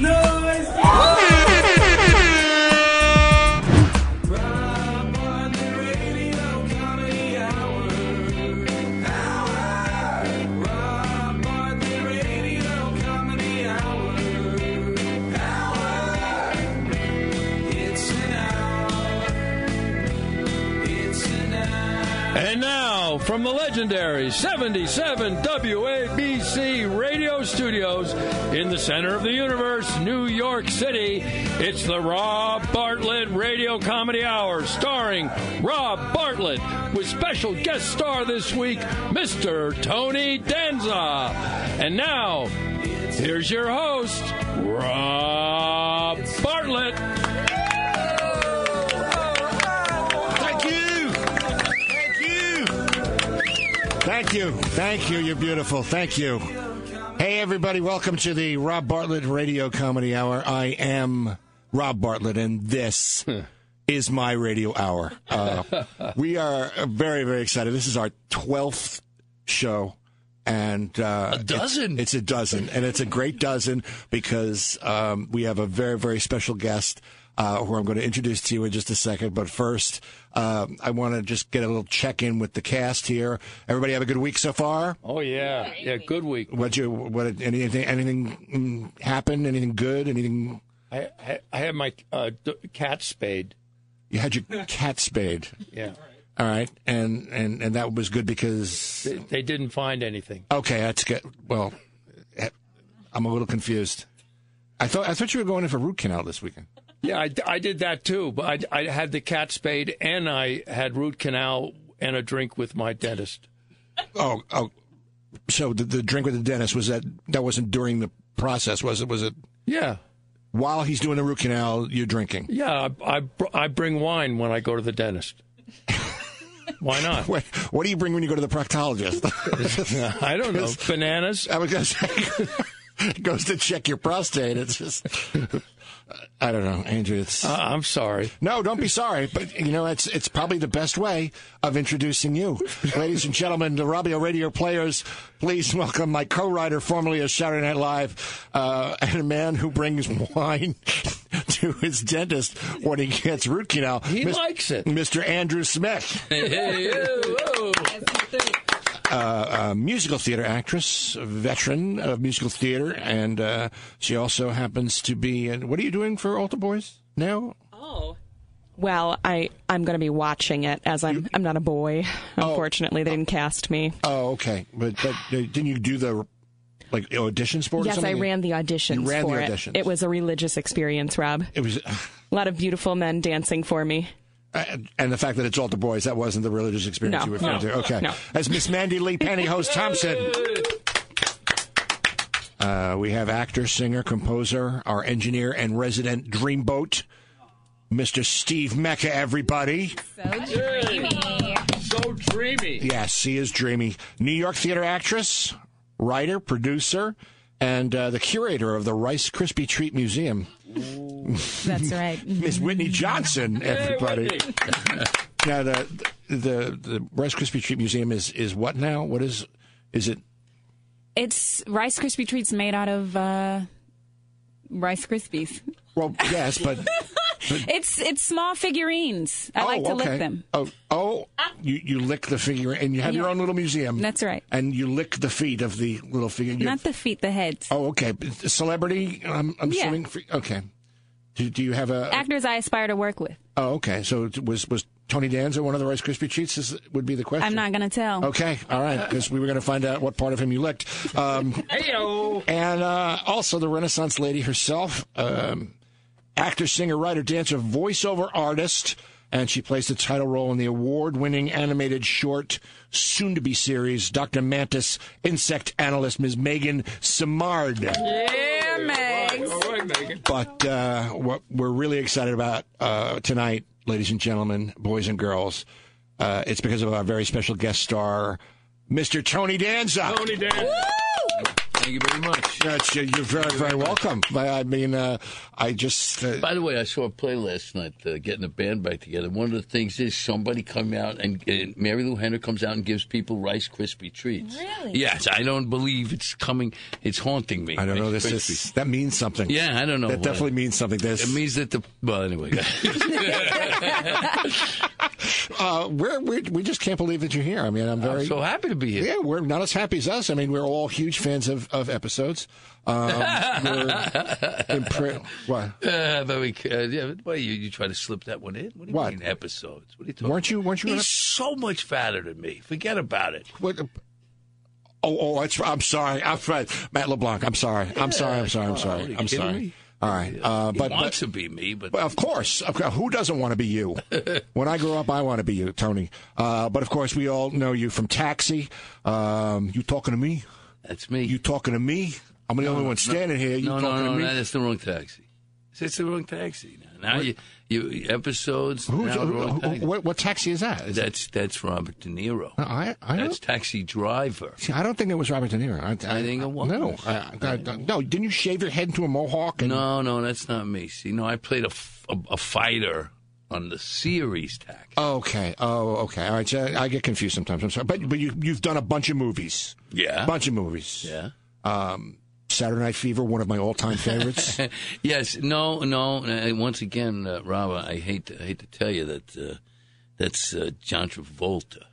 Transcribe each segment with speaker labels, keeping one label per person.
Speaker 1: noise.
Speaker 2: From the legendary 77 WABC radio studios in the center of the universe, New York City, it's the Rob Bartlett Radio Comedy Hour, starring Rob Bartlett with special guest star this week, Mr. Tony Danza. And now, here's your host, Rob Bartlett.
Speaker 3: Thank you. Thank you. You're beautiful. Thank you. Hey, everybody. Welcome to the Rob Bartlett Radio Comedy Hour. I am Rob Bartlett, and this is my radio hour. Uh, we are very, very excited. This is our 12th show. And uh,
Speaker 4: A dozen?
Speaker 3: It's, it's a dozen, and it's a great dozen because um, we have a very, very special guest uh, who I'm going to introduce to you in just a second. But first, uh, I want to just get a little check in with the cast here. Everybody have a good week so far?
Speaker 2: Oh, yeah. Yeah, good week.
Speaker 3: What you what anything anything mm, happen? Anything good? Anything?
Speaker 2: I, I, I had my uh, cat spayed.
Speaker 3: You had your cat spayed.
Speaker 2: Yeah.
Speaker 3: All right, and and and that was good because
Speaker 2: They, they didn't find anything.
Speaker 3: okay, that's good. Well, eh, I'm a little confused. I thought I thought you were going in for root canal this weekend.
Speaker 2: Yeah, I, I did that too. But I, I had the cat spayed and I had root canal and a drink with my dentist.
Speaker 3: Oh, oh. So the, the drink with the dentist was that that wasn't during the process, was it? Was it
Speaker 2: Yeah.
Speaker 3: while he's doing the root canal? You're drinking.
Speaker 2: Yeah, I, I, br- I bring wine when I go to the dentist. Why not?
Speaker 3: What, what do you bring when you go to the proctologist?
Speaker 2: I don't know. Bananas?
Speaker 3: I was gonna say, it goes to check your prostate. It's just, I don't know, Andrew. It's
Speaker 2: Uh, I'm sorry.
Speaker 3: no, don't be sorry, but you know, it's it's probably the best way of introducing you, ladies and gentlemen, the Robbio Radio players. Please welcome my co-writer, formerly of Saturday Night Live, uh, and a man who brings wine to his dentist when he gets root canal.
Speaker 2: He
Speaker 3: Mis-
Speaker 2: likes it.
Speaker 3: Mr. Andrew Smith.
Speaker 2: Hey, whoa.
Speaker 3: A musical theater actress, a veteran of musical theater, and uh, she also happens to be. In, what are you doing for Altar Boyz now?
Speaker 5: Oh, well, I I'm going to be watching it as I'm I'm not a boy. Unfortunately, they didn't cast me.
Speaker 3: Oh, okay. But but uh, didn't you do the like auditions for it? or
Speaker 5: yes, I ran the auditions
Speaker 3: You ran
Speaker 5: for
Speaker 3: the
Speaker 5: it. It was a religious experience, Rob.
Speaker 3: It was,
Speaker 5: A lot of beautiful men dancing for me.
Speaker 3: And the fact that it's Altar Boyz that wasn't the religious experience
Speaker 5: No,
Speaker 3: you referred
Speaker 5: no,
Speaker 3: to. Okay,
Speaker 5: no.
Speaker 3: as Miss Mandy Lee Pantyhose Thompson. Uh, we have actor, singer, composer, our engineer and resident dreamboat, Mr. Steve Mecca. Everybody.
Speaker 2: So dreamy. So dreamy.
Speaker 3: Yes, he is dreamy. New York theater actress, writer, producer, and uh, the curator of the Rice Krispie Treat Museum,
Speaker 6: That's right.
Speaker 3: Miss Whitney Johnson. Everybody. now the the the Rice Krispie Treat Museum is is what now? What is is it?
Speaker 6: It's Rice Krispie treats made out of uh, Rice Krispies.
Speaker 3: Well, yes, but
Speaker 6: It's it's small figurines. I
Speaker 3: oh,
Speaker 6: like to
Speaker 3: okay.
Speaker 6: lick them.
Speaker 3: Oh, oh, you you lick the figure, and you have your own little museum.
Speaker 6: That's right.
Speaker 3: And you lick the feet of the little figure. You-
Speaker 6: Not the feet, the heads.
Speaker 3: oh, okay. Celebrity. I'm, I'm
Speaker 6: Yeah.
Speaker 3: assuming. fe- Okay. Do, do you have a?
Speaker 6: Actors I aspire to work with.
Speaker 3: Oh, okay. So it was was Tony Danza one of the Rice Krispie treats? Is, would be the question.
Speaker 6: I'm not going to tell.
Speaker 3: Okay, all right, because we were going to find out what part of him you licked. Um,
Speaker 2: Heyo.
Speaker 3: and uh, also the Renaissance lady herself, um, actor, singer, writer, dancer, voiceover artist, and she plays the title role in the award-winning animated short, soon-to-be series, Dr. Mantis, insect analyst, Ms. Megan Simard.
Speaker 6: Yeah, Megs.
Speaker 2: All right, Megan.
Speaker 3: But uh, what we're really excited about uh, tonight, ladies and gentlemen, boys and girls, uh, it's because of our very special guest star, Mr. Tony Danza.
Speaker 2: Tony Dan.
Speaker 4: Thank you very much.
Speaker 3: Yeah, it's- you're very, very welcome. I I mean, uh, I just. Uh,
Speaker 4: By the way, I saw a play last night, uh, getting a band back together. One of the things is somebody come out and, and Marilu Henner comes out and gives people Rice Krispie treats.
Speaker 6: Really?
Speaker 4: Yes, I don't believe it's coming. It's haunting me.
Speaker 3: I don't know. This
Speaker 4: Krispies.
Speaker 3: is that means something.
Speaker 4: Yeah, I don't know
Speaker 3: That
Speaker 4: what.
Speaker 3: definitely means something. This.
Speaker 4: It means that the well, anyway.
Speaker 3: uh, we're, we're we just can't believe that you're here. I mean, I'm very
Speaker 4: I'm so happy to be here.
Speaker 3: Yeah, we're not as happy as us. I mean, we're all huge fans of, of episodes. Um, we're impre- what?
Speaker 4: Uh, very, uh, yeah, well, you, you try to slip that one in. What do you
Speaker 3: What?
Speaker 4: mean episodes? What are you talking
Speaker 3: Weren't you- weren't you
Speaker 4: He's
Speaker 3: gonna-
Speaker 4: so much fatter than me. Forget about it.
Speaker 3: what oh, oh, I'm sorry. I'm right. Matt LeBlanc. I'm sorry. I'm sorry. I'm sorry. I'm sorry. I'm sorry. All right. Uh,
Speaker 4: He
Speaker 3: but,
Speaker 4: wants
Speaker 3: but
Speaker 4: to be me, but
Speaker 3: Well, of course. Who doesn't want to be you? when I grow up, I want to be you, Tony. Uh, but of course, we all know you from Taxi. Um, you talking to me?
Speaker 4: that's me.
Speaker 3: You talking to me? I'm the only one standing here. You
Speaker 4: no, no,
Speaker 3: talking
Speaker 4: no,
Speaker 3: to me?
Speaker 4: no, that's the wrong taxi. It's the wrong taxi. Now, now you, you episodes.
Speaker 3: Who's,
Speaker 4: now
Speaker 3: who, who-
Speaker 4: taxi.
Speaker 3: what, what taxi is that? Is
Speaker 4: That's that's Robert De Niro.
Speaker 3: I, I,
Speaker 4: That's Taxi Driver.
Speaker 3: see, I don't think it was Robert De Niro. I,
Speaker 4: I think it was.
Speaker 3: No, I, I, I- no. Didn't you shave your head into a mohawk? And,
Speaker 4: No, no, that's not me. See, no, I played a, f- a, a fighter on the series Taxi.
Speaker 3: Okay. Oh, okay. All right. So I get confused sometimes. I'm sorry, but but you you've done a bunch of movies.
Speaker 4: Yeah.
Speaker 3: bunch of movies.
Speaker 4: Yeah.
Speaker 3: Um, Saturday Night Fever, one of my all-time favorites.
Speaker 4: Yes, no, no. Once again, uh, Rob, I hate to, I hate to tell you that uh, that's uh, John Travolta.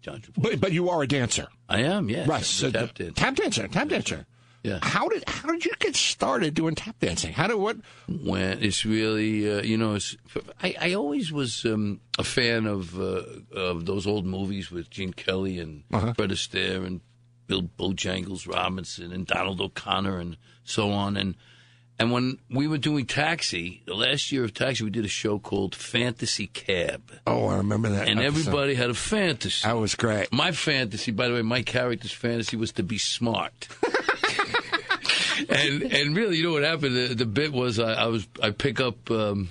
Speaker 4: John Travolta.
Speaker 3: but but you are a dancer,
Speaker 4: I am, yes.
Speaker 3: right? So-
Speaker 4: tap dancer.
Speaker 3: Tap dancer. Tap dancer.
Speaker 4: Yeah.
Speaker 3: How did how did you get started doing tap dancing? How did what?
Speaker 4: when it's really uh, you know it's, I, I always was um, a fan of uh, of those old movies with Gene Kelly and
Speaker 3: Uh-huh.
Speaker 4: Fred Astaire and Bill Bojangles Robinson and Donald O'Connor and so on and and when we were doing Taxi the last year of Taxi we did a show called Fantasy Cab
Speaker 3: Oh, I remember that.
Speaker 4: and
Speaker 3: episode.
Speaker 4: everybody had a fantasy.
Speaker 3: That was great.
Speaker 4: My fantasy, by the way, my character's fantasy was to be smart. and and really, you know what happened? The, the bit was I, I was I pick up um,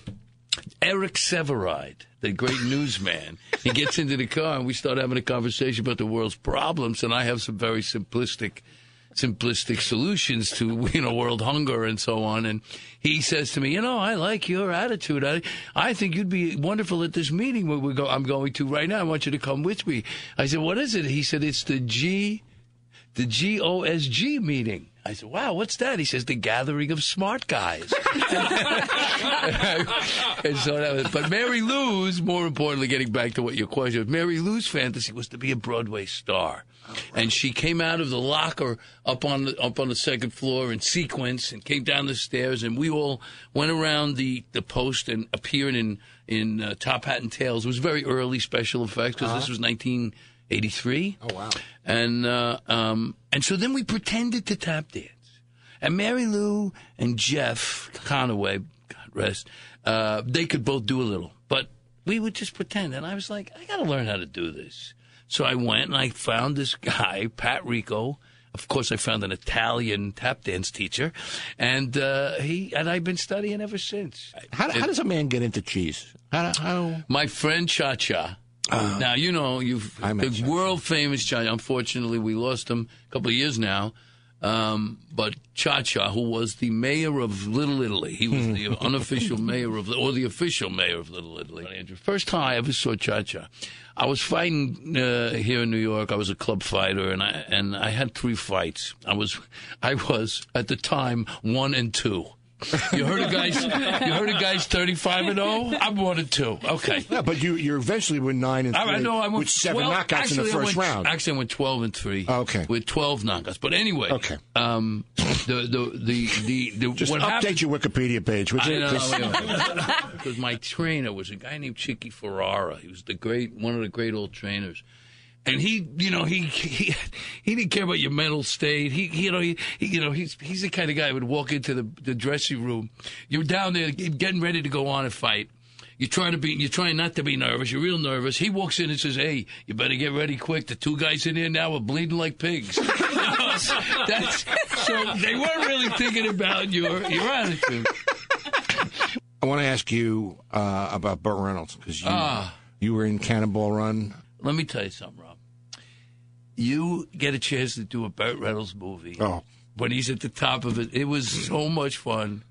Speaker 4: Eric Sevareid, the great newsman. He gets into the car and we start having a conversation about the world's problems, and I have some very simplistic simplistic solutions to you know world hunger and so on. And he says to me you know I like your attitude. I I think you'd be wonderful at this meeting where we go I'm going to right now. I want you to come with me. I said what is it? He said it's the G the GOSG meeting. I said, wow, what's that? He says, the gathering of smart guys. and so that was, but Mary Lou's, more importantly, getting back to what your question was, Mary Lou's fantasy was to be a Broadway star. And she came out of the locker up on the, up on the second floor in sequence and came down the stairs and we all went around the, the post and appeared in, in uh, Top Hat and Tails. It was very early special effects because this was 1983.
Speaker 3: Oh wow.
Speaker 4: And uh, um, and so then we pretended to tap dance. And Mary Lou and Jeff Conaway, God rest, uh, they could both do a little, but we would just pretend. And I was like, I got to learn how to do this. So I went and I found this guy, Pat Rico. Of course, I found an Italian tap dance teacher, and uh, he and I've been studying ever since.
Speaker 3: How, how does a man get into cheese? How, how
Speaker 4: My friend Cha Cha. Now you know you've
Speaker 3: I
Speaker 4: the world famous Cha. Unfortunately, we lost him a couple of years now. Um, but Cha Cha, who was the mayor of Little Italy, he was the unofficial mayor of, or the official mayor of Little Italy. First time I ever saw Cha Cha, I was fighting uh, here in New York. I was a club fighter, and I and I had three fights. I was, I was at the time one and two. You heard a guys? You heard of guys thirty-five and zero? I'm one and two. Okay.
Speaker 3: yeah, but you you eventually were nine and three
Speaker 4: I, I know I went
Speaker 3: with seven
Speaker 4: 12
Speaker 3: knockouts
Speaker 4: actually,
Speaker 3: in the first
Speaker 4: went,
Speaker 3: round.
Speaker 4: Actually, I went twelve and three.
Speaker 3: Okay.
Speaker 4: with twelve knockouts. But anyway,
Speaker 3: Okay.
Speaker 4: Um, the the the the, the
Speaker 3: Just
Speaker 4: what
Speaker 3: update
Speaker 4: happened?
Speaker 3: your Wikipedia page, would
Speaker 4: I know, because my trainer was a guy named Chicky Ferrara. He was the great, one of the great old trainers. And he, you know, he he he didn't care about your mental state. He, he you know, he, he, you know, he's he's the kind of guy who would walk into the, the dressing room. You're down there getting ready to go on a fight. You're trying to be, you're trying not to be nervous. You're real nervous. He walks in and says, "Hey, you better get ready quick. The two guys in there now are bleeding like pigs." That's, so they weren't really thinking about your your attitude.
Speaker 3: I want to ask you uh, about Burt Reynolds because you
Speaker 4: Ah.
Speaker 3: you were in Cannonball Run.
Speaker 4: Let me tell you something, Rob. You get a chance to do a Burt Reynolds movie.
Speaker 3: Oh.
Speaker 4: When he's at the top of it, it was so much fun.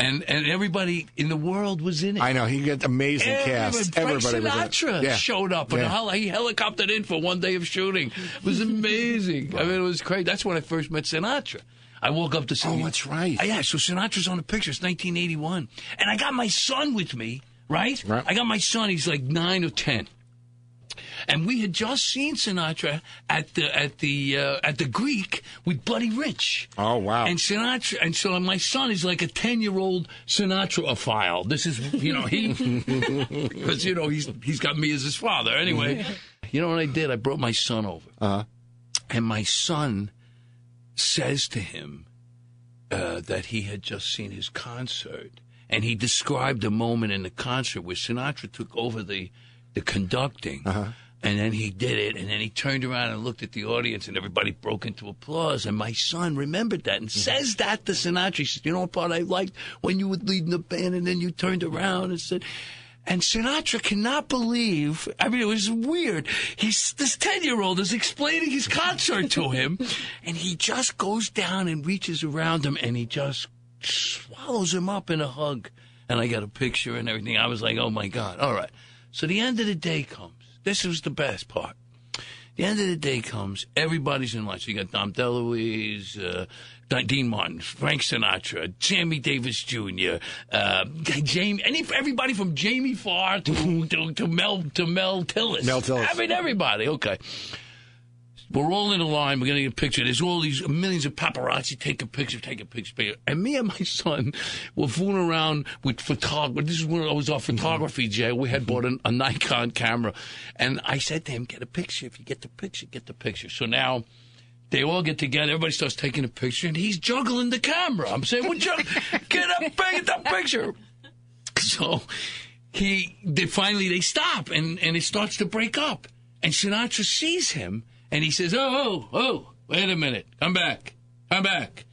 Speaker 4: And and everybody in the world was in it.
Speaker 3: I know he got amazing cast.
Speaker 4: Frank
Speaker 3: Everybody was in it.
Speaker 4: Sinatra
Speaker 3: Yeah.
Speaker 4: showed up and
Speaker 3: Yeah.
Speaker 4: hel- he helicoptered in for one day of shooting. It was amazing. I mean, it was crazy. That's when I first met Sinatra. I woke up to see.
Speaker 3: Oh, that's right.
Speaker 4: Yeah, so Sinatra's on the picture. It's 1981, and I got my son with me. Right?
Speaker 3: Right.
Speaker 4: I got my son. He's like nine or ten. And we had just seen Sinatra at the at the uh, at the Greek with Buddy Rich.
Speaker 3: Oh, wow.
Speaker 4: And Sinatra, and so my son is like a ten year old Sinatra file. This is you know he because you know he's he's got me as his father anyway. you know what I did? I brought my son over,
Speaker 3: Uh-huh.
Speaker 4: and my son says to him uh, that he had just seen his concert, and he described a moment in the concert where Sinatra took over the the conducting. And then he did it, and then he turned around and looked at the audience, and everybody broke into applause. And my son remembered that and mm-hmm. says that to Sinatra. He says, "You know what part I liked when you were leading the band, and then you turned around and said." And Sinatra cannot believe. I mean, it was weird. He's this ten-year-old is explaining his concert to him, and he just goes down and reaches around him, and he just swallows him up in a hug. And I got a picture and everything. I was like, oh my god! All right. So the end of the day comes. This was the best part. The end of the day comes. Everybody's in line. So you got Dom DeLuise, uh, Dean Martin, Frank Sinatra, Sammy Davis Jr., uh, Jamie, any everybody from Jamie Farr to, to to Mel to Mel Tillis.
Speaker 3: Mel Tillis.
Speaker 4: I mean everybody. Okay. We're all in a line. We're going to get a picture. There's all these millions of paparazzi. Take a picture, take a picture, picture. And me and my son were fooling around with photography. This is when I was our photography, Jay. We had bought an, a Nikon camera. And I said to him, get a picture. If you get the picture, get the picture. So now they all get together. Everybody starts taking a picture. And he's juggling the camera. I'm saying, well, jug- get a get the picture. So he they finally they stop and and it starts to break up and Sinatra sees him and he says oh oh oh wait a minute. Come back. Come back.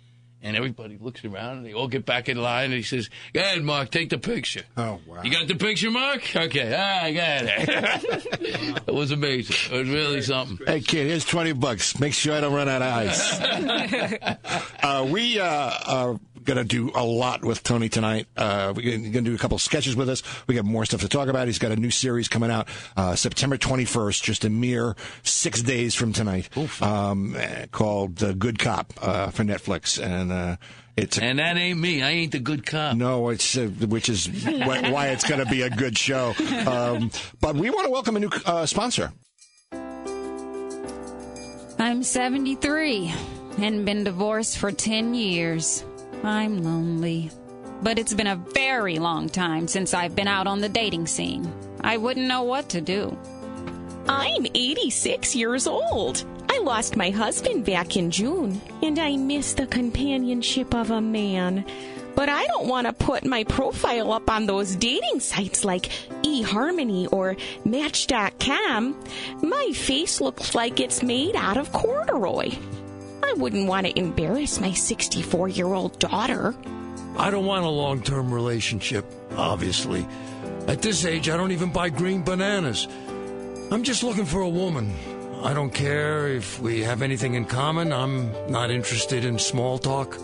Speaker 4: And everybody looks around and they all get back in line and he says go ahead Mark take the picture.
Speaker 3: Oh, wow.
Speaker 4: you got the picture Mark? Okay ah, I got it. It was amazing. It was really something.
Speaker 3: Hey kid, here's twenty bucks. Make sure I don't run out of ice. uh, we uh, are going to do a lot with Tony tonight. Uh, we're going to do a couple sketches with us. We got more stuff to talk about. He's got a new series coming out uh, September 21st, just a mere six days from tonight, um, eh, called uh, Good Cop uh, for Netflix, and uh, it's a
Speaker 4: and that ain't me I ain't the good cop
Speaker 3: no, it's uh, which is wh- why it's going to be a good show. Um, but we want to welcome a new uh, sponsor.
Speaker 6: I'm 73 and been divorced for 10 years. I'm lonely. But it's been a very long time since I've been out on the dating scene. I wouldn't know what to do.
Speaker 5: I'm 86 years old. I lost my husband back in June, and I miss the companionship of a man. But I don't want to put my profile up on those dating sites like eHarmony or Match.com. My face looks like it's made out of corduroy. I wouldn't want to embarrass my 64 year old daughter.
Speaker 7: I don't want a long term relationship, obviously. At this age, I don't even buy green bananas. I'm just looking for a woman. I don't care if we have anything in common. I'm not interested in small talk.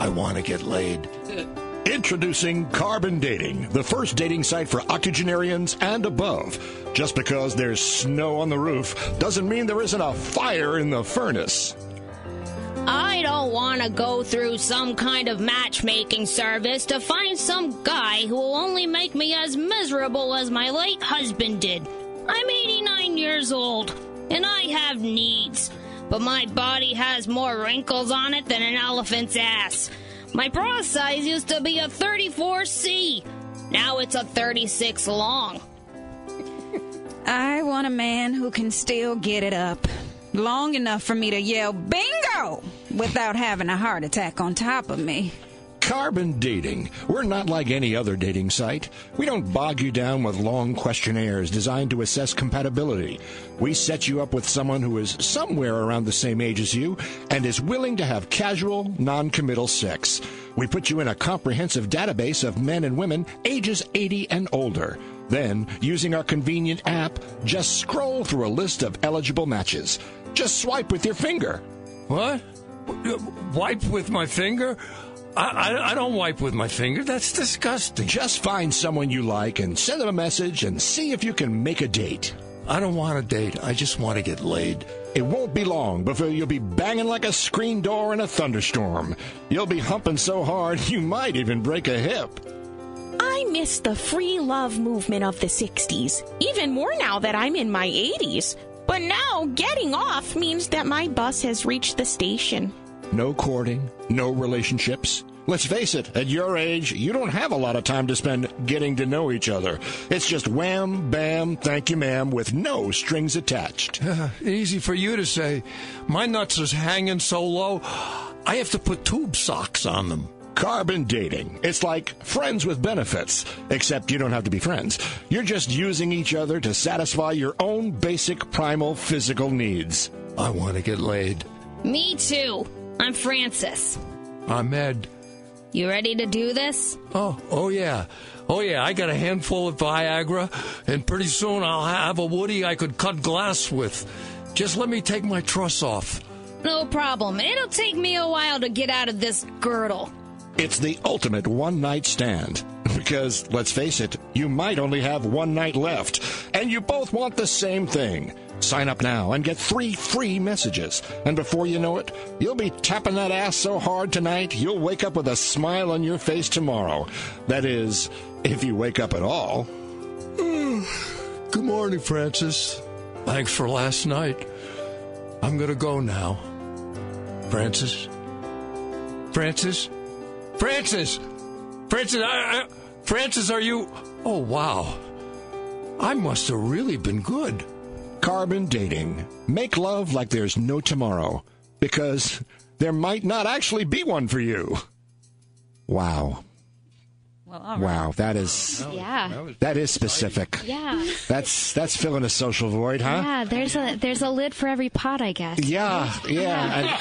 Speaker 7: I want to get laid.
Speaker 3: Introducing Carbon Dating, the first dating site for octogenarians and above. Just because there's snow on the roof doesn't mean there isn't a fire in the furnace.
Speaker 8: I don't want to go through some kind of matchmaking service to find some guy who will only make me as miserable as my late husband did. I'm 89 years old, and I have needs, but my body has more wrinkles on it than an elephant's ass. My bra size used to be a 34C. Now it's a 36 long.
Speaker 6: I want a man who can still get it up. Long enough for me to yell bingo without having a heart attack on top of me.
Speaker 3: Carbon Dating. We're not like any other dating site. We don't bog you down with long questionnaires designed to assess compatibility. We set you up with someone who is somewhere around the same age as you and is willing to have casual, non committal sex. We put you in a comprehensive database of men and women ages 80 and older. Then, using our convenient app, just scroll through a list of eligible matches. Just swipe with your finger.
Speaker 7: What? Wipe with my finger? I, I, I don't wipe with my finger. That's disgusting.
Speaker 3: Just find someone you like and send them a message and see if you can make a date.
Speaker 7: I don't want a date. I just want to get laid.
Speaker 3: It won't be long before you'll be banging like a screen door in a thunderstorm. You'll be humping so hard you might even break a hip.
Speaker 5: I miss the free love movement of the 60s, even more now that I'm in my 80s. But now getting off means that my bus has reached the station.
Speaker 3: No courting, no relationships. Let's face it, at your age, you don't have a lot of time to spend getting to know each other. It's just wham, bam, thank you, ma'am, with no strings attached.
Speaker 7: Easy for you to say. My nuts is hanging so low, I have to put tube socks on them.
Speaker 3: Carbon dating. It's like friends with benefits, except you don't have to be friends. You're just using each other to satisfy your own basic primal physical needs.
Speaker 7: I want to get laid.
Speaker 8: Me too. I'm Francis.
Speaker 7: I'm Ed.
Speaker 8: You ready to do this?
Speaker 7: Oh, oh yeah. Oh yeah, I got a handful of Viagra, and pretty soon I'll have a Woody I could cut glass with. Just let me take my truss off.
Speaker 8: No problem. It'll take me a while to get out of this girdle.
Speaker 3: It's the ultimate one night stand. Because, let's face it, you might only have one night left, and you both want the same thing. Sign up now and get three free messages. And before you know it, you'll be tapping that ass so hard tonight, you'll wake up with a smile on your face tomorrow. That is, if you wake up at all. Hmm.
Speaker 7: Good morning, Francis. Thanks for last night. I'm gonna go now. Francis? Francis? Francis! Francis, I, I, Francis, are you. Oh, wow. I must have really been good.
Speaker 3: Carbon dating. Make love like there's no tomorrow. Because there might not actually be one for you. Wow.
Speaker 6: Well, right.
Speaker 3: Wow, that is
Speaker 9: Yeah.
Speaker 3: that is specific.
Speaker 9: Yeah.
Speaker 3: That's that's filling a social void, huh?
Speaker 9: Yeah, there's a there's a lid for every pot, I guess.
Speaker 3: Yeah, yeah.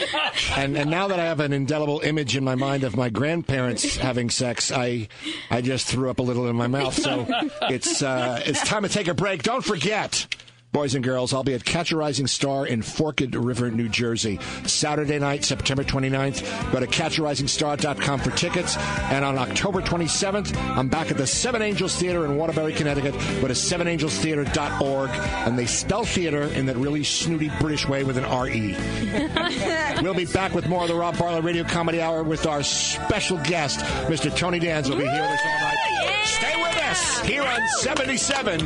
Speaker 3: And, and and now that I have an indelible image in my mind of my grandparents having sex, I I just threw up a little in my mouth. So it's uh, it's time to take a break. Don't forget. Boys and girls, I'll be at Catch a Rising Star in Forked River, New Jersey. Saturday night, September 29th. Go to catcharisingstar.com for tickets. And on October 27th, I'm back at the Seven Angels Theater in Waterbury, Connecticut. Go to sevenangelstheater.org. And they spell theater in that really snooty British way with an R-E. We'll be back with more of the Rob Bartlett Radio Comedy Hour with our special guest, Mr. Tony Danza will be here with us all night. Stay with us here on 77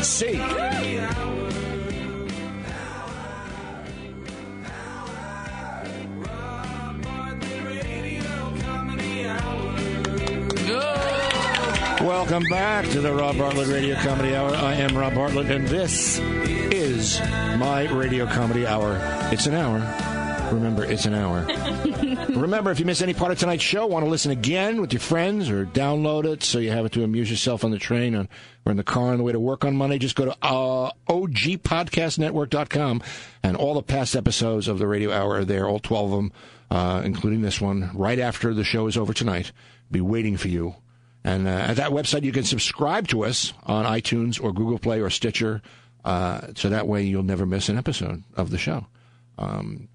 Speaker 3: WABC. Welcome back to the Rob Bartlett Radio Comedy Hour. I am Rob Bartlett, and this is my Radio Comedy Hour. It's an hour. Remember, it's an hour. Remember, if you miss any part of tonight's show, want to listen again with your friends or download it so you have it to amuse yourself on the train or in the car on the way to work on Monday, just go to uh, ogpodcastnetwork.com and all the past episodes of the Radio Hour are there, all 12 of them, uh, including this one, right after the show is over tonight. Be waiting for you. And uh, at that website, you can subscribe to us on iTunes or Google Play or Stitcher, uh, so that way you'll never miss an episode of the show. Um,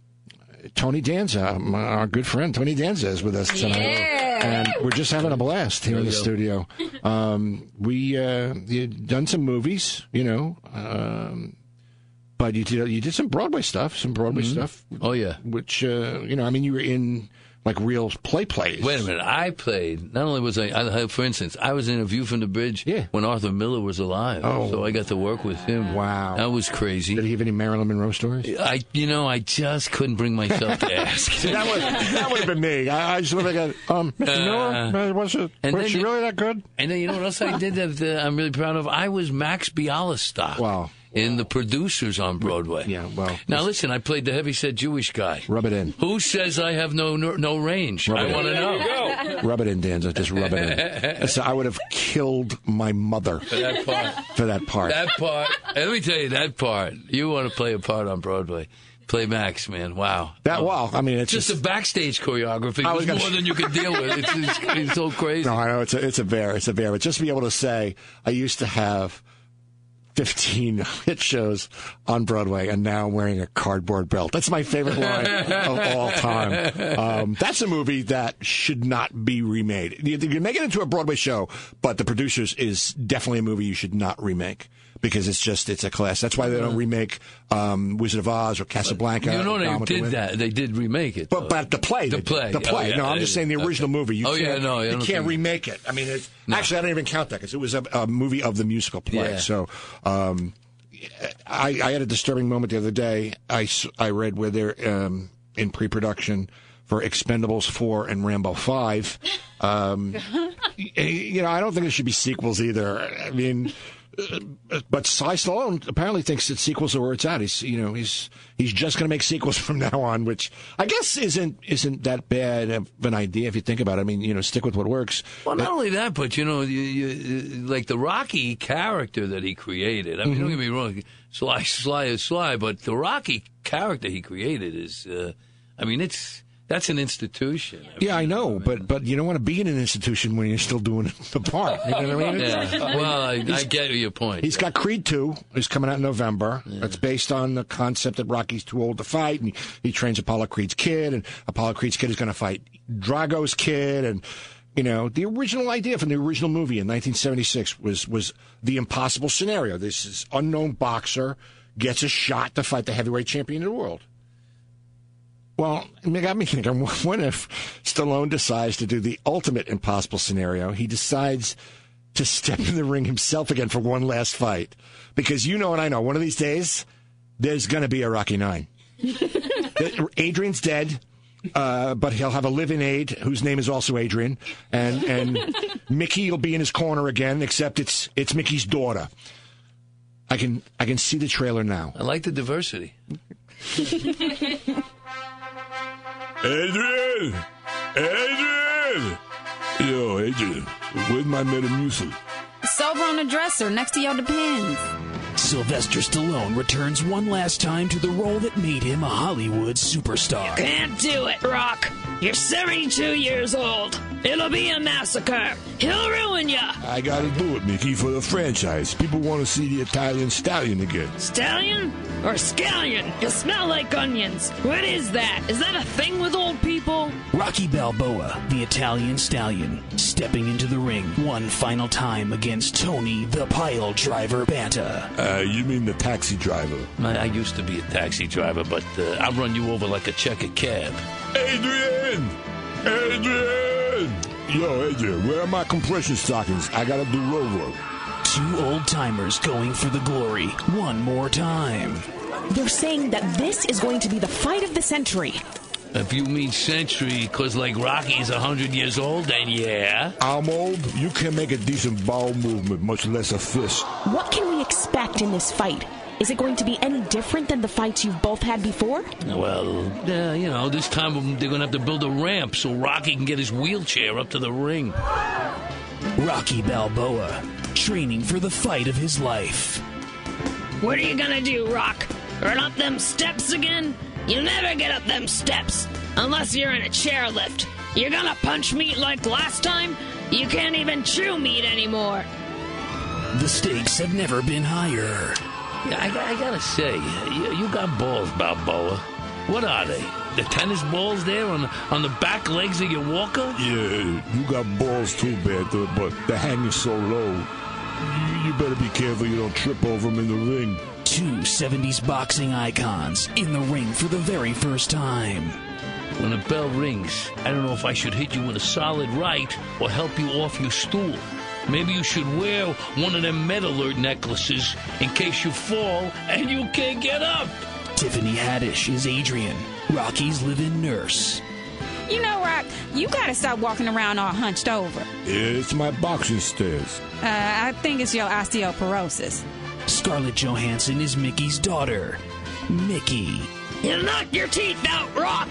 Speaker 3: Tony Danza, my, our good friend Tony Danza, is with us tonight, and we're just having a blast here in the studio. Um, we uh, you done some movies, you know, um, but you did you did some Broadway stuff, some Broadway stuff,
Speaker 4: Oh, yeah.
Speaker 3: which uh, you know, I mean, you were in like real play plays.
Speaker 4: Wait a minute. I played. Not only was I, I, for instance, I was in A View from the Bridge
Speaker 3: Yeah.
Speaker 4: when Arthur Miller was alive.
Speaker 3: Oh.
Speaker 4: So I got to work with him.
Speaker 3: Wow.
Speaker 4: That was crazy.
Speaker 3: Did he have any Marilyn Monroe stories?
Speaker 4: I, you know, I just couldn't bring myself to ask.
Speaker 3: See, that would that would have been me. I, I just would have got um, Mr.
Speaker 4: Uh,
Speaker 3: Miller, was it
Speaker 4: and
Speaker 3: was she
Speaker 4: you-
Speaker 3: really that good?
Speaker 4: And then you know what else I did that uh, I'm really proud of? I was Max Bialystock.
Speaker 3: Wow.
Speaker 4: In the producers on Broadway.
Speaker 3: Yeah, well,
Speaker 4: Now listen, I played the heavyset Jewish guy.
Speaker 3: Rub it in,
Speaker 4: Who says I have no no, no range?
Speaker 3: Rub
Speaker 4: I
Speaker 3: it
Speaker 4: want to
Speaker 3: in.
Speaker 4: know.
Speaker 3: rub it in, Danza. Just rub it in. So I would have killed my mother for
Speaker 4: That part.
Speaker 3: for that part.
Speaker 4: That part. Let me tell you that part. You want to play a part on Broadway? Play Max, man. Wow.
Speaker 3: That well, I mean, it's
Speaker 4: Just
Speaker 3: just.
Speaker 4: the backstage choreography
Speaker 3: I
Speaker 4: was
Speaker 3: was gonna-
Speaker 4: more than you could deal with. It's, it's, it's so crazy.
Speaker 3: no, I know it's a it's a bear. It's a bear. But just to be able to say, I used to have 15 hit shows on Broadway, and now I'm wearing a cardboard belt. That's my favorite line of all time. Um, that's a movie that should not be remade. You, you make it into a Broadway show, but the producers is definitely a movie you should not remake because it's just it's a class. That's why they don't remake um, Wizard of Oz or Casablanca.
Speaker 4: You know they
Speaker 3: Gone with the
Speaker 4: did that. They did remake it.
Speaker 3: But but the play,
Speaker 4: The play.
Speaker 3: the play.
Speaker 4: Oh, yeah,
Speaker 3: no, I'm just saying the original
Speaker 4: Okay.
Speaker 3: movie. You
Speaker 4: Oh, yeah,
Speaker 3: can't,
Speaker 4: no,
Speaker 3: you can't remake it. I mean, it's, actually, I don't even count that because it was a, a movie of the musical play.
Speaker 4: Yeah.
Speaker 3: So. Um, I, I had a disturbing moment the other day. I, I read where they're um, in pre-production for Expendables 4 and Rambo 5. Um, you know, I don't think there should be sequels either. I mean, but Sly Stallone apparently thinks that sequels are where it's at. He's, you know, he's he's just going to make sequels from now on, which I guess isn't isn't that bad of an idea if you think about it. I mean, you know, stick with what works.
Speaker 4: Well, not only that, but you know, you, you, like the Rocky character that he created. I mean, don't get me wrong, Sly, Sly is Sly, but the Rocky character he created is, uh, I mean, it's that's an institution.
Speaker 3: Yeah, I know, but but you don't want to be in an institution when you're still doing the part. You know what I mean?
Speaker 4: Yeah. Well, I, I get your point.
Speaker 3: He's got Creed 2 is coming out in November. That's based on the concept that Rocky's too old to fight, and he, he trains Apollo Creed's kid, and Apollo Creed's kid is going to fight Drago's kid, and you know the original idea from the original movie in 1976 was was the impossible scenario. This is unknown boxer gets a shot to fight the heavyweight champion of the world. Well, it got me thinking, what if Stallone decides to do the ultimate impossible scenario? He decides to step in the ring himself again for one last fight. Because you know and I know, one of these days, there's going to be a Rocky Nine. Adrian's dead. Uh, but he'll have a live-in aide whose name is also Adrian, and and Mickey will be in his corner again, except it's it's Mickey's daughter. I can I can see the trailer now.
Speaker 4: I like the diversity.
Speaker 10: Adrian! Adrian! Yo, Adrian, where's my Metamucil?
Speaker 6: It's over on the dresser next to your Depends.
Speaker 11: Sylvester Stallone returns one last time to the role that made him a Hollywood superstar.
Speaker 12: Can't do it, Rock. You're 72 years old. It'll be a massacre. He'll ruin ya.
Speaker 10: I gotta do it, Mickey, for the franchise. People want to see the Italian stallion again.
Speaker 12: Stallion or scallion? You smell like onions. What is that? Is that a thing with old people?
Speaker 11: Rocky Balboa, the Italian stallion, stepping into the ring one final time against Tony the Pile Driver Banta.
Speaker 10: Uh, you mean the taxi driver?
Speaker 4: I, I used to be a taxi driver, but uh, I'll run you over like a checkered cab.
Speaker 10: Adrian! Adrian! Yo, Adrian, where are my compression stockings? I gotta do road work.
Speaker 11: Two old timers going for the glory one more time.
Speaker 5: They're saying that this is going to be the fight of the century.
Speaker 4: If you mean century, because like Rocky's a hundred years old, then yeah.
Speaker 10: I'm old. You can't make a decent bowel movement, much less a fist.
Speaker 5: What can we expect in this fight? Is it going to be any different than the fights you've both had before?
Speaker 4: Well, uh, you know, this time they're going to have to build a ramp so Rocky can get his wheelchair up to the ring.
Speaker 11: Rocky Balboa, training for the fight of his life.
Speaker 12: What are you gonna do, Rock? Run up them steps again? You'll never get up them steps unless you're in a chairlift. You're gonna punch meat like last time? You can't even chew meat anymore.
Speaker 11: The stakes have never been higher.
Speaker 4: I, I gotta say, you, you got balls, Balboa. What are they? The tennis balls there on the, on the back legs of your walker?
Speaker 10: Yeah, you got balls too, Banta, but they're hanging so low. You, you better be careful you don't trip over them in the ring.
Speaker 11: Two 70s boxing icons in the ring for the very first time.
Speaker 4: When the bell rings, I don't know if I should hit you with a solid right or help you off your stool. Maybe you should wear one of them med alert necklaces in case you fall and you can't get up.
Speaker 11: Tiffany Haddish is Adrian, Rocky's live-in nurse.
Speaker 6: You know, Rock, you gotta stop walking around all hunched over.
Speaker 10: It's my boxing stairs.
Speaker 6: Uh, I think it's your osteoporosis.
Speaker 11: Scarlett Johansson is Mickey's daughter, Mickey.
Speaker 12: You'll knock your teeth out, Rock.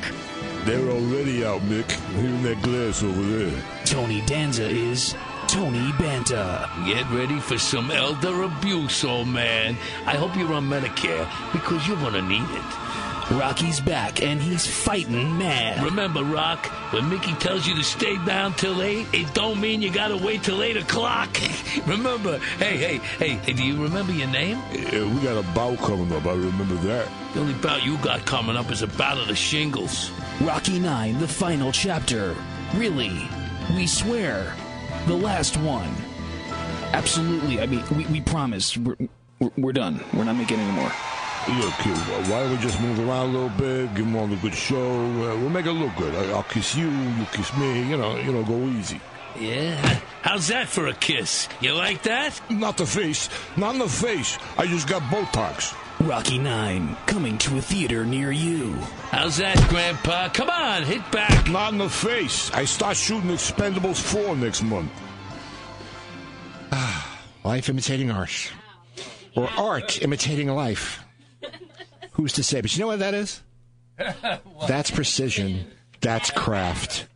Speaker 10: They're already out, Mick. Here's that glass over there.
Speaker 11: Tony Danza is Tony Banta.
Speaker 4: Get ready for some elder abuse, old man. I hope you're on Medicare because you're gonna need it.
Speaker 11: Rocky's back and he's fighting mad.
Speaker 4: Remember, Rock, when Mickey tells you to stay down till 8, it don't mean you gotta wait till 8 o'clock. remember, hey, hey, hey, hey, do you remember your name?
Speaker 10: Yeah, we got a bout coming up. I remember that.
Speaker 4: The only bout you got coming up is a bout of the shingles.
Speaker 11: Rocky 9, the final chapter. Really, we swear. The last one. Absolutely. I mean, we, we promise. We're, we're, we're done. We're not making any more.
Speaker 10: Look, why don't we just move around a little bit, give them all a good show? Uh, we'll make it look good. I, I'll kiss you, you kiss me. You know, you know, go easy.
Speaker 4: Yeah? How's that for a kiss? You like that?
Speaker 10: Not the face. Not in the face. I just got Botox.
Speaker 11: Rocky 9, coming to a theater near you.
Speaker 4: How's that, Grandpa? Come on, hit back.
Speaker 10: Not in the face. I start shooting Expendables 4 next month.
Speaker 3: Ah, life imitating art. Or art imitating life. Who's to say? But you know what that is? That's precision. That's craft.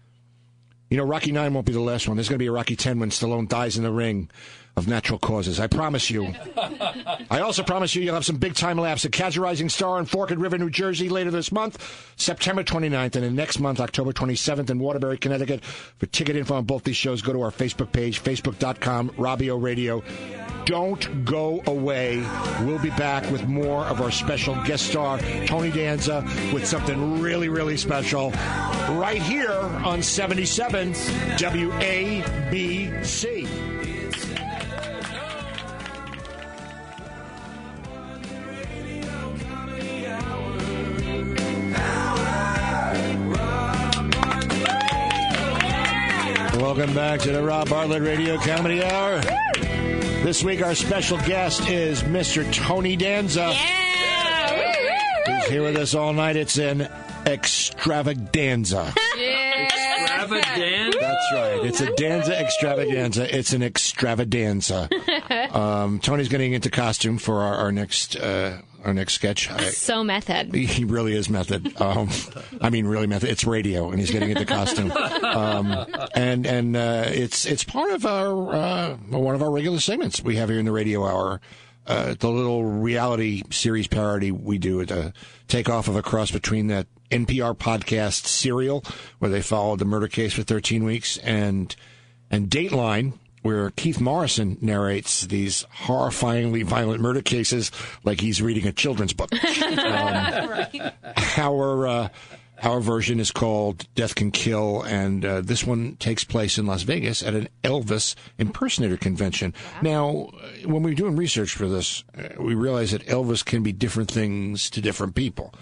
Speaker 3: You know, Rocky 9 won't be the last one. There's going to be a Rocky 10 when Stallone dies in the ring of natural causes. I promise you. I also promise you you'll have some big time laughs at Catch a Rising Star in Forked River, New Jersey later this month, September 29th, and then next month, October 27th in Waterbury, Connecticut. For ticket info on both these shows, go to our Facebook page, facebook.com, Robbio Radio. Don't go away. We'll be back with more of our special guest star, Tony Danza, with something really, really special right here on 77 WABC. Back to the Rob Bartlett Radio Comedy Hour. This week, our special guest is Mr. Tony Danza. Yeah! He's here with us all night. It's an extravaganza.
Speaker 7: Extravaganza.
Speaker 3: That's right. It's a Danza extravaganza. It's an extravaganza. Um, Tony's getting into costume for our, our next uh, our next sketch. I,
Speaker 9: So method.
Speaker 3: he really is method. Um, I mean, really method. It's radio, and he's getting into costume. Um, and and uh, it's it's part of our uh, one of our regular segments we have here in the radio hour. Uh, the little reality series parody we do to take off of a cross between that NPR podcast Serial, where they followed the murder case for 13 weeks, and and Dateline, where Keith Morrison narrates these horrifyingly violent murder cases like he's reading a children's book. Um, our uh, our version is called Death Can Kill, and uh, this one takes place in Las Vegas at an Elvis impersonator convention. Now, uh, when we were doing research for this, uh, we realized that Elvis can be different things to different people.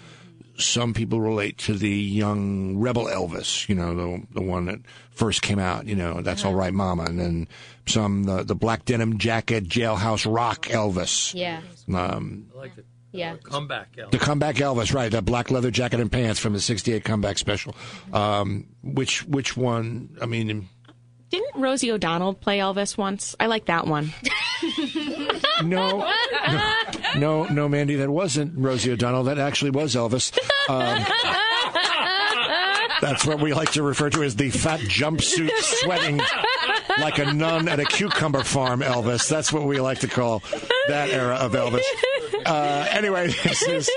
Speaker 3: Some people relate to the young rebel Elvis, you know, the the one that first came out, you know, that's all right, Mama, and then some the the black denim jacket, jailhouse rock Elvis.
Speaker 9: Yeah.
Speaker 3: Um,
Speaker 7: I like the
Speaker 9: Yeah.
Speaker 7: comeback, Elvis.
Speaker 3: the comeback Elvis, right? That black leather jacket and pants from the '68 comeback special. Um, which which one? I mean,
Speaker 5: Didn't Rosie O'Donnell play Elvis once? I like that one.
Speaker 3: no, no, no, no, Mandy, that wasn't Rosie O'Donnell. That actually was Elvis. Um, that's what we like to refer to as the fat jumpsuit sweating like a nun at a cucumber farm Elvis. That's what we like to call that era of Elvis. Uh, anyway, this is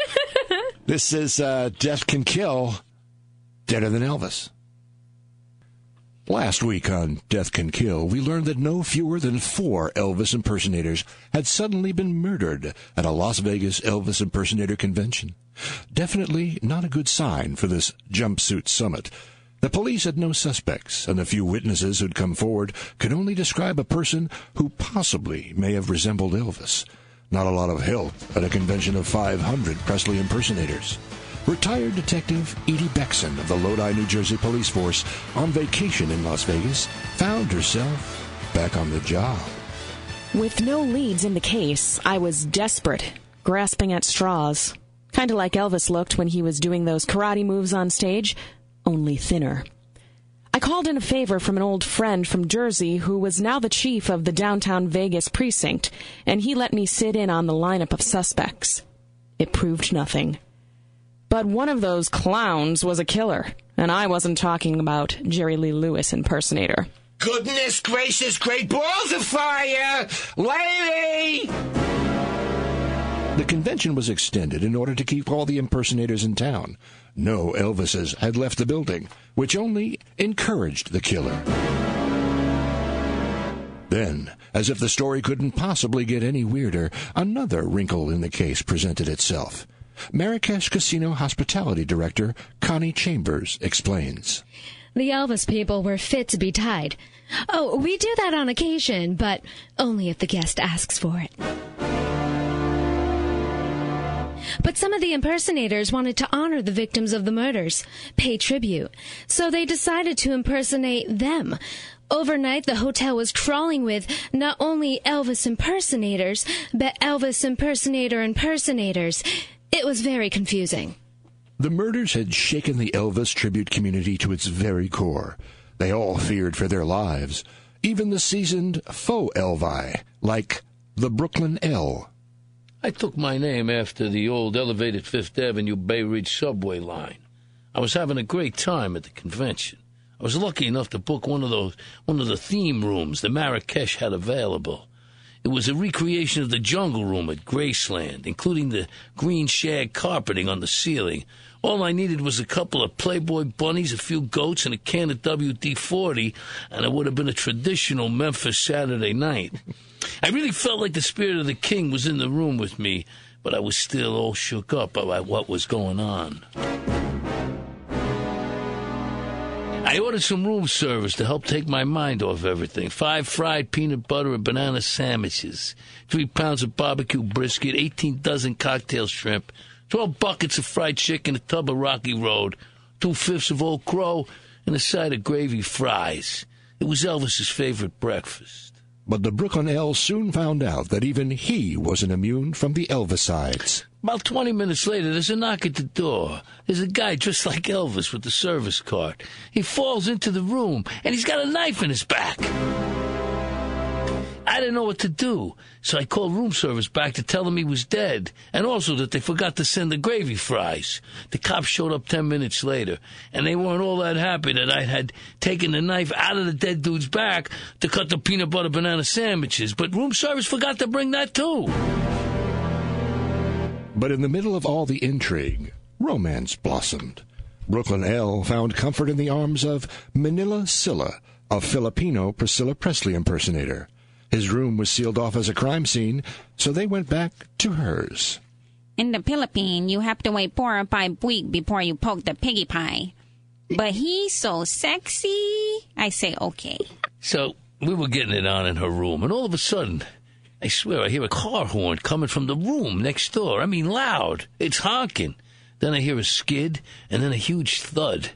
Speaker 3: this is uh, Death Can Kill, Deader Than Elvis. Last week on Death Can Kill, we learned that no fewer than four Elvis impersonators had suddenly been murdered at a Las Vegas Elvis impersonator convention. Definitely not a good sign for this jumpsuit summit. The police had no suspects, and the few witnesses who'd come forward could only describe a person who possibly may have resembled Elvis. Not a lot of help at a convention of 500 Presley impersonators. Retired Detective Edie Beckson of the Lodi, New Jersey Police Force, on vacation in Las Vegas, found herself back on the job.
Speaker 5: With no leads in the case, I was desperate, grasping at straws. Kind of like Elvis looked when he was doing those karate moves on stage, only thinner. I called in a favor from an old friend from Jersey who was now the chief of the downtown Vegas precinct, and he let me sit in on the lineup of suspects. It proved nothing. But one of those clowns was a killer, and I wasn't talking about Jerry Lee Lewis impersonator.
Speaker 3: Goodness gracious, great balls of fire! Lady! The convention was extended in order to keep all the impersonators in town. No Elvises had left the building, which only encouraged the killer. Then, as if the story couldn't possibly get any weirder, another wrinkle in the case presented itself. Marrakesh Casino Hospitality Director Connie Chambers explains.
Speaker 13: The Elvis people were fit to be tied. Oh, we do that on occasion, but only if the guest asks for it. But some of the impersonators wanted to honor the victims of the murders, pay tribute, so they decided to impersonate them. Overnight, the hotel was crawling with not only Elvis impersonators, but Elvis impersonator impersonators. It was very confusing.
Speaker 3: The murders had shaken the Elvis tribute community to its very core. They all feared for their lives. Even the seasoned faux Elvi, like the Brooklyn L.
Speaker 4: I took my name after the old elevated Fifth Avenue Bay Ridge subway line. I was having a great time at the convention. I was lucky enough to book one of those one of the theme rooms the Marrakesh had available. It was a recreation of the jungle room at Graceland, including the green shag carpeting on the ceiling. All I needed was a couple of Playboy bunnies, a few goats, and a can of WD 40, and it would have been a traditional Memphis Saturday night. I really felt like the spirit of the king was in the room with me, but I was still all shook up by what was going on. I ordered some room service to help take my mind off everything. Five fried peanut butter and banana sandwiches, three pounds of barbecue brisket, 18 dozen cocktail shrimp, 12 buckets of fried chicken, a tub of Rocky Road, two fifths of Old Crow, and a side of gravy fries. It was Elvis's favorite breakfast.
Speaker 3: But the Brooklyn L soon found out that even he wasn't immune from the Elvisides.
Speaker 4: About 20 minutes later, there's a knock at the door. There's a guy dressed like Elvis with the service cart. He falls into the room, and he's got a knife in his back. I didn't know what to do, so I called room service back to tell them he was dead, and also that they forgot to send the gravy fries. The cops showed up 10 minutes later, and they weren't all that happy that I had taken the knife out of the dead dude's back to cut the peanut butter banana sandwiches, but room service forgot to bring that too.
Speaker 3: But in the middle of all the intrigue, romance blossomed. Brooklyn L found comfort in the arms of Manila Silla, a Filipino Priscilla Presley impersonator. His room was sealed off as a crime scene, so they went back to hers.
Speaker 6: In the Philippines, you have to wait four or five weeks before you poke the piggy pie. But he's so sexy, I say okay.
Speaker 4: So we were getting it on in her room, and all of a sudden, I swear I hear a car horn coming from the room next door. I mean, loud. It's honking. Then I hear a skid, and then a huge thud.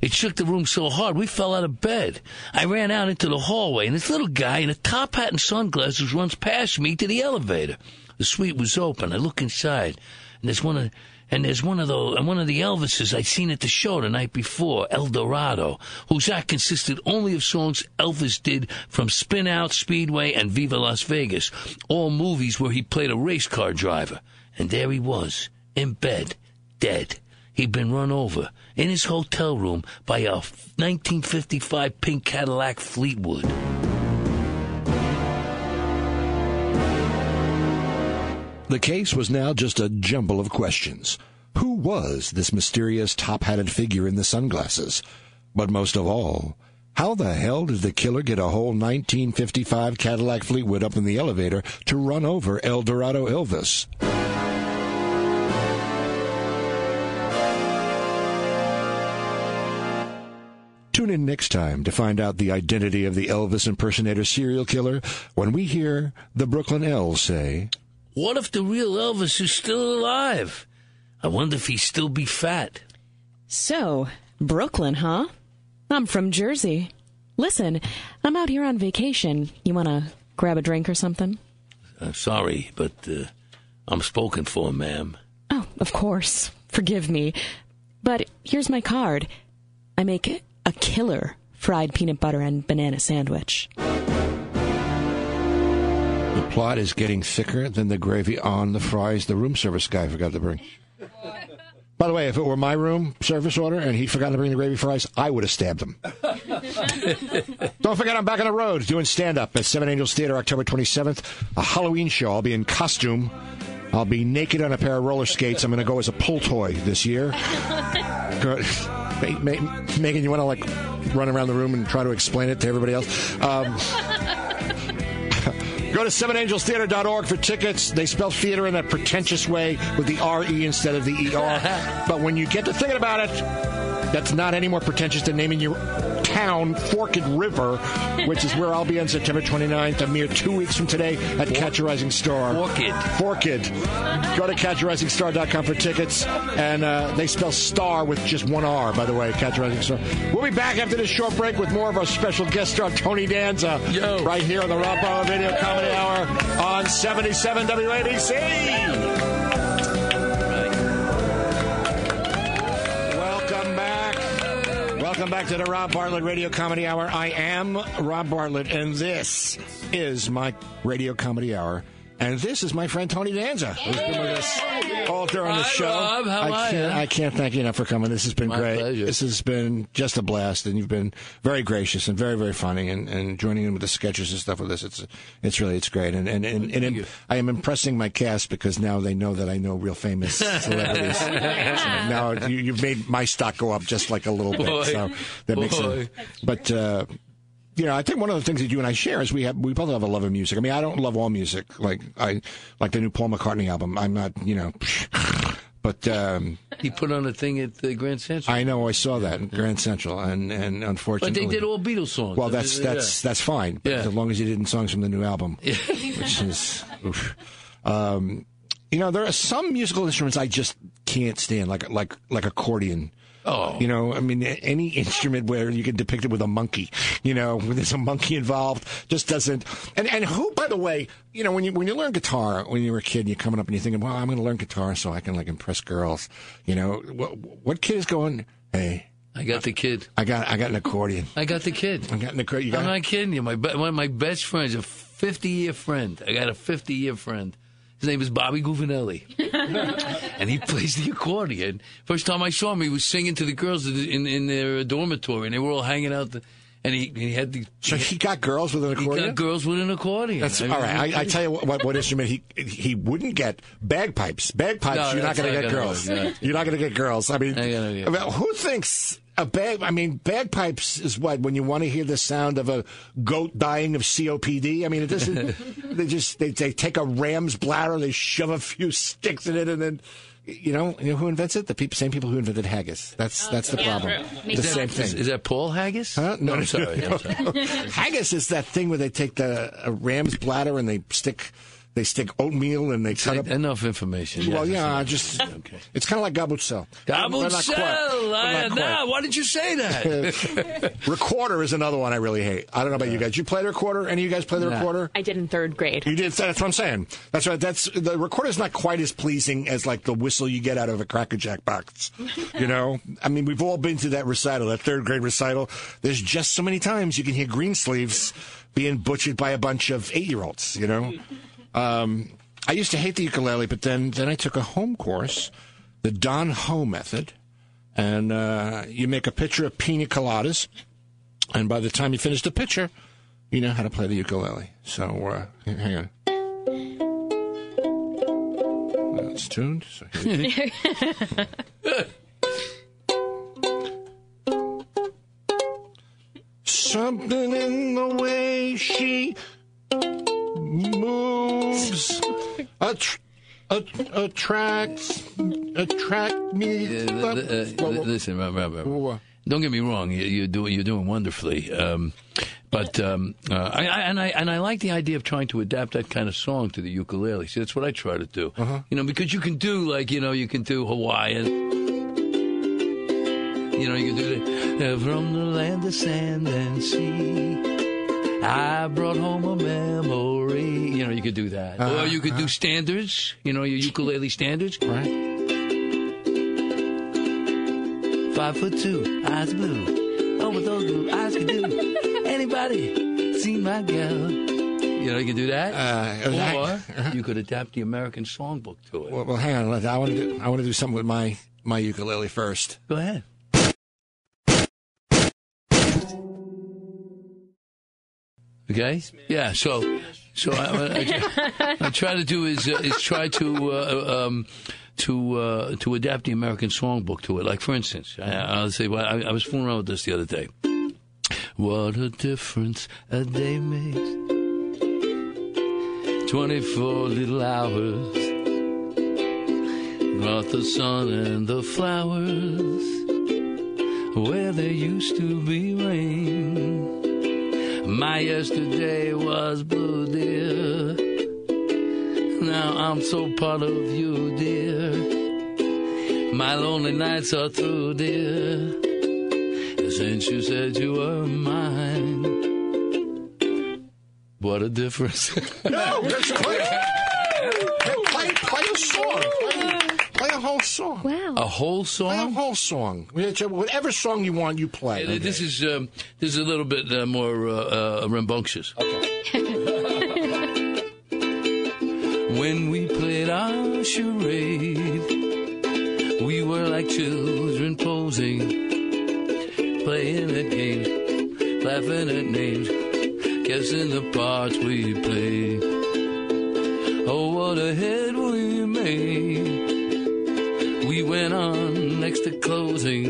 Speaker 4: It shook the room so hard we fell out of bed. I ran out into the hallway, and this little guy in a top hat and sunglasses runs past me to the elevator. The suite was open. I look inside, and there's one of and there's one of the and one of the Elvises I'd seen at the show the night before, El Dorado, whose act consisted only of songs Elvis did from Spin Out, Speedway, and Viva Las Vegas, all movies where he played a race car driver. And there he was, in bed, dead. He'd been run over in his hotel room by a 1955 pink Cadillac Fleetwood.
Speaker 3: The case was now just a jumble of questions. Who was this mysterious top hatted figure in the sunglasses? But most of all, how the hell did the killer get a whole 1955 Cadillac Fleetwood up in the elevator to run over El Dorado Elvis? Tune in next time to find out the identity of the Elvis impersonator serial killer when we hear the Brooklyn L say,
Speaker 4: What if the real Elvis is still alive? I wonder if he'd still be fat.
Speaker 5: So, Brooklyn, huh? I'm from Jersey. Listen, I'm out here on vacation. You want to grab a drink or something?
Speaker 4: Uh, sorry, but uh, I'm spoken for, ma'am.
Speaker 5: Oh, of course. Forgive me. But here's my card. I make a killer fried peanut butter and banana sandwich.
Speaker 3: The plot is getting thicker than the gravy on the fries the room service guy forgot to bring. By the way, if it were my room service order and he'd forgotten to bring the gravy fries, I would have stabbed him. Don't forget, I'm back on the road doing stand up at Seven Angels Theater October 27th, a Halloween show. I'll be in costume I'll be naked on a pair of roller skates. I'm going to go as a pull toy this year. Good. Ma- Ma- Megan, you want to like run around the room and try to explain it to everybody else? Um, Go to sevenangelstheater.org for tickets. They spell theater in that pretentious way with the R-E instead of the E-R. but when you get to thinking about it, that's not any more pretentious than naming your town Forked River, which is where I'll be on September 29th, a mere two weeks from today at Catch a Rising Star.
Speaker 4: Forked.
Speaker 3: Forked. Go to catcharisingstar.com for tickets. And uh, they spell star with just one R, by the way, Catch a Rising Star. We'll be back after this short break with more of our special guest star, Tony Danza, right here on the Rob Bartlett Radio Comedy Hour on 77 WABC. Welcome back to the Rob Bartlett Radio Comedy Hour. I am Rob Bartlett, and this is my Radio Comedy Hour. And this is my friend Tony Danza, who's been with us all during the
Speaker 4: Hi,
Speaker 3: show.
Speaker 4: Rob. How
Speaker 3: I
Speaker 4: are
Speaker 3: can't,
Speaker 4: ya?
Speaker 3: I can't thank you enough for coming. This has been
Speaker 4: My
Speaker 3: great.
Speaker 4: pleasure.
Speaker 3: This has been just a blast, and you've been very gracious and very, very funny, and, and joining in with the sketches and stuff with us. It's it's really it's great, and and and, and, I am impressing my cast because now they know that I know real famous celebrities. So now you, you've made my stock go up just like a little bit.
Speaker 4: Boy.
Speaker 3: So that makes
Speaker 4: Boy.
Speaker 3: it. But. Uh, you know, I think one of the things that you and I share is we have we both have a love of music. I mean, I don't love all music like I like the new Paul McCartney album. I'm not, you know, but um,
Speaker 4: He put on a thing at the Grand Central.
Speaker 3: I know I saw that in Grand Central, and and unfortunately, But
Speaker 4: they did all Beatles songs.
Speaker 3: well, that's
Speaker 4: Yeah.
Speaker 3: that's that's fine.
Speaker 4: Yeah.
Speaker 3: as long as you didn't songs from the new album, which is, oof. um, you know, there are some musical instruments I just can't stand, like like like accordion.
Speaker 4: Oh.
Speaker 3: You know, I mean, any instrument where you can depict it with a monkey, you know, when there's a monkey involved, just doesn't. And and who, by the way, you know, when you when you learn guitar when you were a kid, and you're coming up and you're thinking, well, I'm going to learn guitar so I can like impress girls. You know, what, what kid is going? Hey,
Speaker 4: I got the kid.
Speaker 3: I got I got an accordion.
Speaker 4: I got the kid.
Speaker 3: I got an accordion.
Speaker 4: I'm not kidding you. My one of my best friends, a 50 year friend. I got a 50 year friend. His name is Bobby Guvinelli, and he plays the accordion. First time I saw him, he was singing to the girls in in their dormitory, and they were all hanging out. The, and he he had the
Speaker 3: So he got girls with an
Speaker 4: he
Speaker 3: accordion.
Speaker 4: got girls with an accordion.
Speaker 3: That's
Speaker 4: I mean,
Speaker 3: all right. I, I tell you what, what, what instrument he he wouldn't get bagpipes. Bagpipes,
Speaker 4: No,
Speaker 3: you're not going to get girls.
Speaker 4: work.
Speaker 3: You're not going to get girls. I mean,
Speaker 4: Ain't get-
Speaker 3: I mean, who thinks a bag? I mean, bagpipes is what when you want to hear the sound of a goat dying of COPD. I mean, it doesn't. they just they they take a ram's bladder, they shove a few sticks in it, and then. You know, you know who invents it? The people, same people who invented haggis. That's that's the problem. The
Speaker 4: Is that-
Speaker 3: same thing.
Speaker 4: Is, is that Paul Haggis?
Speaker 3: Huh? No,
Speaker 4: I'm sorry.
Speaker 3: no,
Speaker 4: I'm sorry.
Speaker 3: no. Haggis is that thing where they take the a ram's bladder and they stick they stick oatmeal and they cut up.
Speaker 4: Enough information.
Speaker 3: Well,
Speaker 4: Yes,
Speaker 3: yeah,
Speaker 4: it's-
Speaker 3: just it's kind of like gabutzel.
Speaker 4: Gabutzel.
Speaker 3: But not quite. But uh,
Speaker 4: I-
Speaker 3: not
Speaker 4: nah, why did you say that?
Speaker 3: recorder is another one I really hate. I don't know about you guys. You play the recorder? Any of you guys play the
Speaker 5: Nah.
Speaker 3: recorder?
Speaker 5: I did in third grade.
Speaker 3: You did. That's what I'm saying. That's right. That's the recorder's not quite as pleasing as like the whistle you get out of a Cracker Jack box. You know, I mean, we've all been to that recital, that third grade recital. There's just so many times you can hear Greensleeves being butchered by a bunch of eight year olds. You know, um, I used to hate the ukulele, but then then I took a home course, the Don Ho method, and uh, you make a pitcher of pina coladas, and by the time you finish the pitcher, you know how to play the ukulele. So uh, hang on. It's tuned. So here- Something in the way she attr- att- attracts attract me.
Speaker 4: Uh, listen, Rob, Rob, Rob. don't get me wrong. You, you're doing you're doing wonderfully. Um, but um, uh, I, I, and I and I like the idea of trying to adapt that kind of song to the ukulele. See, that's what I try to do. You know, because you can do like you know you can do Hawaiian. You know, you can do the uh, from the land of sand and sea. I brought home a memory. You know, you could do that,
Speaker 3: Uh-huh,
Speaker 4: or you could do standards. You know, your ukulele standards.
Speaker 3: Right.
Speaker 4: Five foot two, eyes blue. Oh, what those blue eyes can do. Anybody see my girl? You know, you can do that.
Speaker 3: Uh,
Speaker 4: or you could adapt the American songbook to it.
Speaker 3: Well, well, hang on. I want to do, I want to do something with my my ukulele first.
Speaker 4: Go ahead. Okay. Yeah. So, So I, I, I, try, to do is uh, is try to uh, um, to uh, to adapt the American songbook to it. Like for instance, I, I'll say, well, I, I was fooling around with this the other day. What a difference a day makes. Twenty-four little hours brought the sun and the flowers where there used to be rain. My yesterday was blue, dear. Now I'm so part of you, dear. My lonely nights are through, dear. Since you said you were mine. What a difference.
Speaker 3: No, that's play, play, play a song. Play a whole song.
Speaker 13: Wow.
Speaker 4: A whole
Speaker 3: Play a whole song. Whatever song you want, you play.
Speaker 4: Yeah, This is um, this is a little bit uh, more uh, uh, rambunctious. when we played our charade, we were like children posing, playing at games, laughing at names, guessing the parts we played. Oh, what a head we made. We went on next to closing,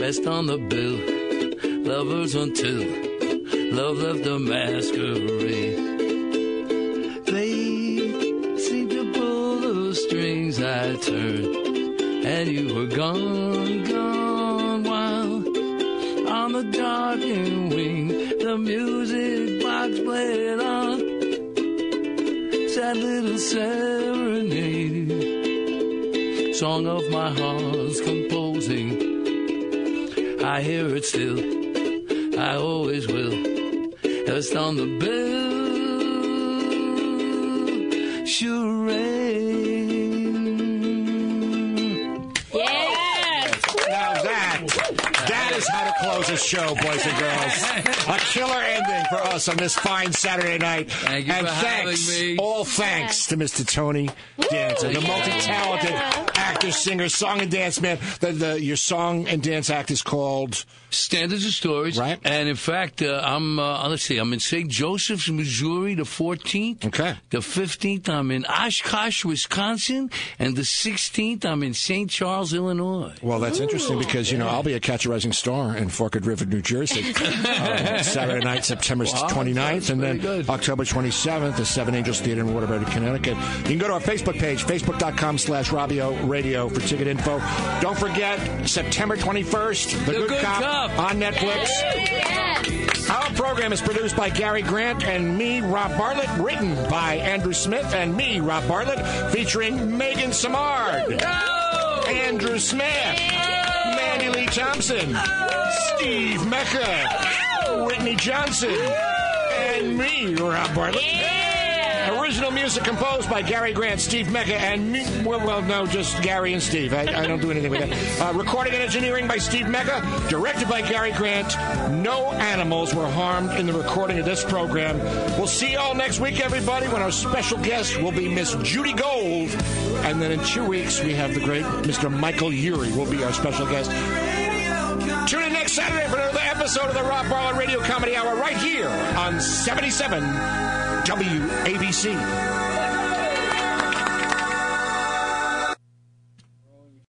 Speaker 4: rest on the bill, lovers until love left the masquerade. They seemed to pull the strings I turned, and you were gone song of my heart's composing. I hear it still, I always will. Just on the bill, charade.
Speaker 3: Now that, that is how to close a show, boys and girls. A killer ending for us on this fine Saturday night.
Speaker 4: Thank you
Speaker 3: and
Speaker 4: for
Speaker 3: thanks,
Speaker 4: having me.
Speaker 3: all thanks to Mr. Tony Danza, the multi-talented actor, singer, song and dance man. The, the, your song and dance act is called
Speaker 4: Standards and Stories.
Speaker 3: Right.
Speaker 4: And in fact, uh, I'm, uh, let's see, I'm in St. Joseph's, Missouri, the 14th.
Speaker 3: Okay.
Speaker 4: The 15th, I'm in Oshkosh, Wisconsin. And the 16th, I'm in St. Charles, Illinois.
Speaker 3: Well, that's interesting because, you know, I'll be at Catch a Rising Star in Forked River, New Jersey, uh, Saturday night, September
Speaker 4: Wow,
Speaker 3: 29th, and then
Speaker 4: good.
Speaker 3: October 27th, the Seven Angels Theater in Waterbury, Connecticut. You can go to our Facebook page, facebook.com slash Rabio Radio for ticket info. Don't forget, September 21st, The,
Speaker 4: The Good Cop.
Speaker 3: on Netflix. Our program is produced by Gary Grant and me, Rob Bartlett, written by Andrew Smith and me, Rob Bartlett, featuring Megan Samard. Andrew Smith, Mandy Lee Thompson, Steve Mecca, Whitney Johnson, and me, Rob Bartlett. Original music composed by Gary Grant, Steve Mecca, and me. Well, well no, just Gary and Steve. I, I don't do anything with that. Uh, recording and engineering by Steve Mecca. Directed by Gary Grant. No animals were harmed in the recording of this program. We'll see you all next week, everybody, when our special guest will be Miss Judy Gold. And then in two weeks, we have the great Mr. Michael Urie will be our special guest. Tune in next Saturday for another episode of the Rob Bartlett Radio Comedy Hour right here on 77 WABC.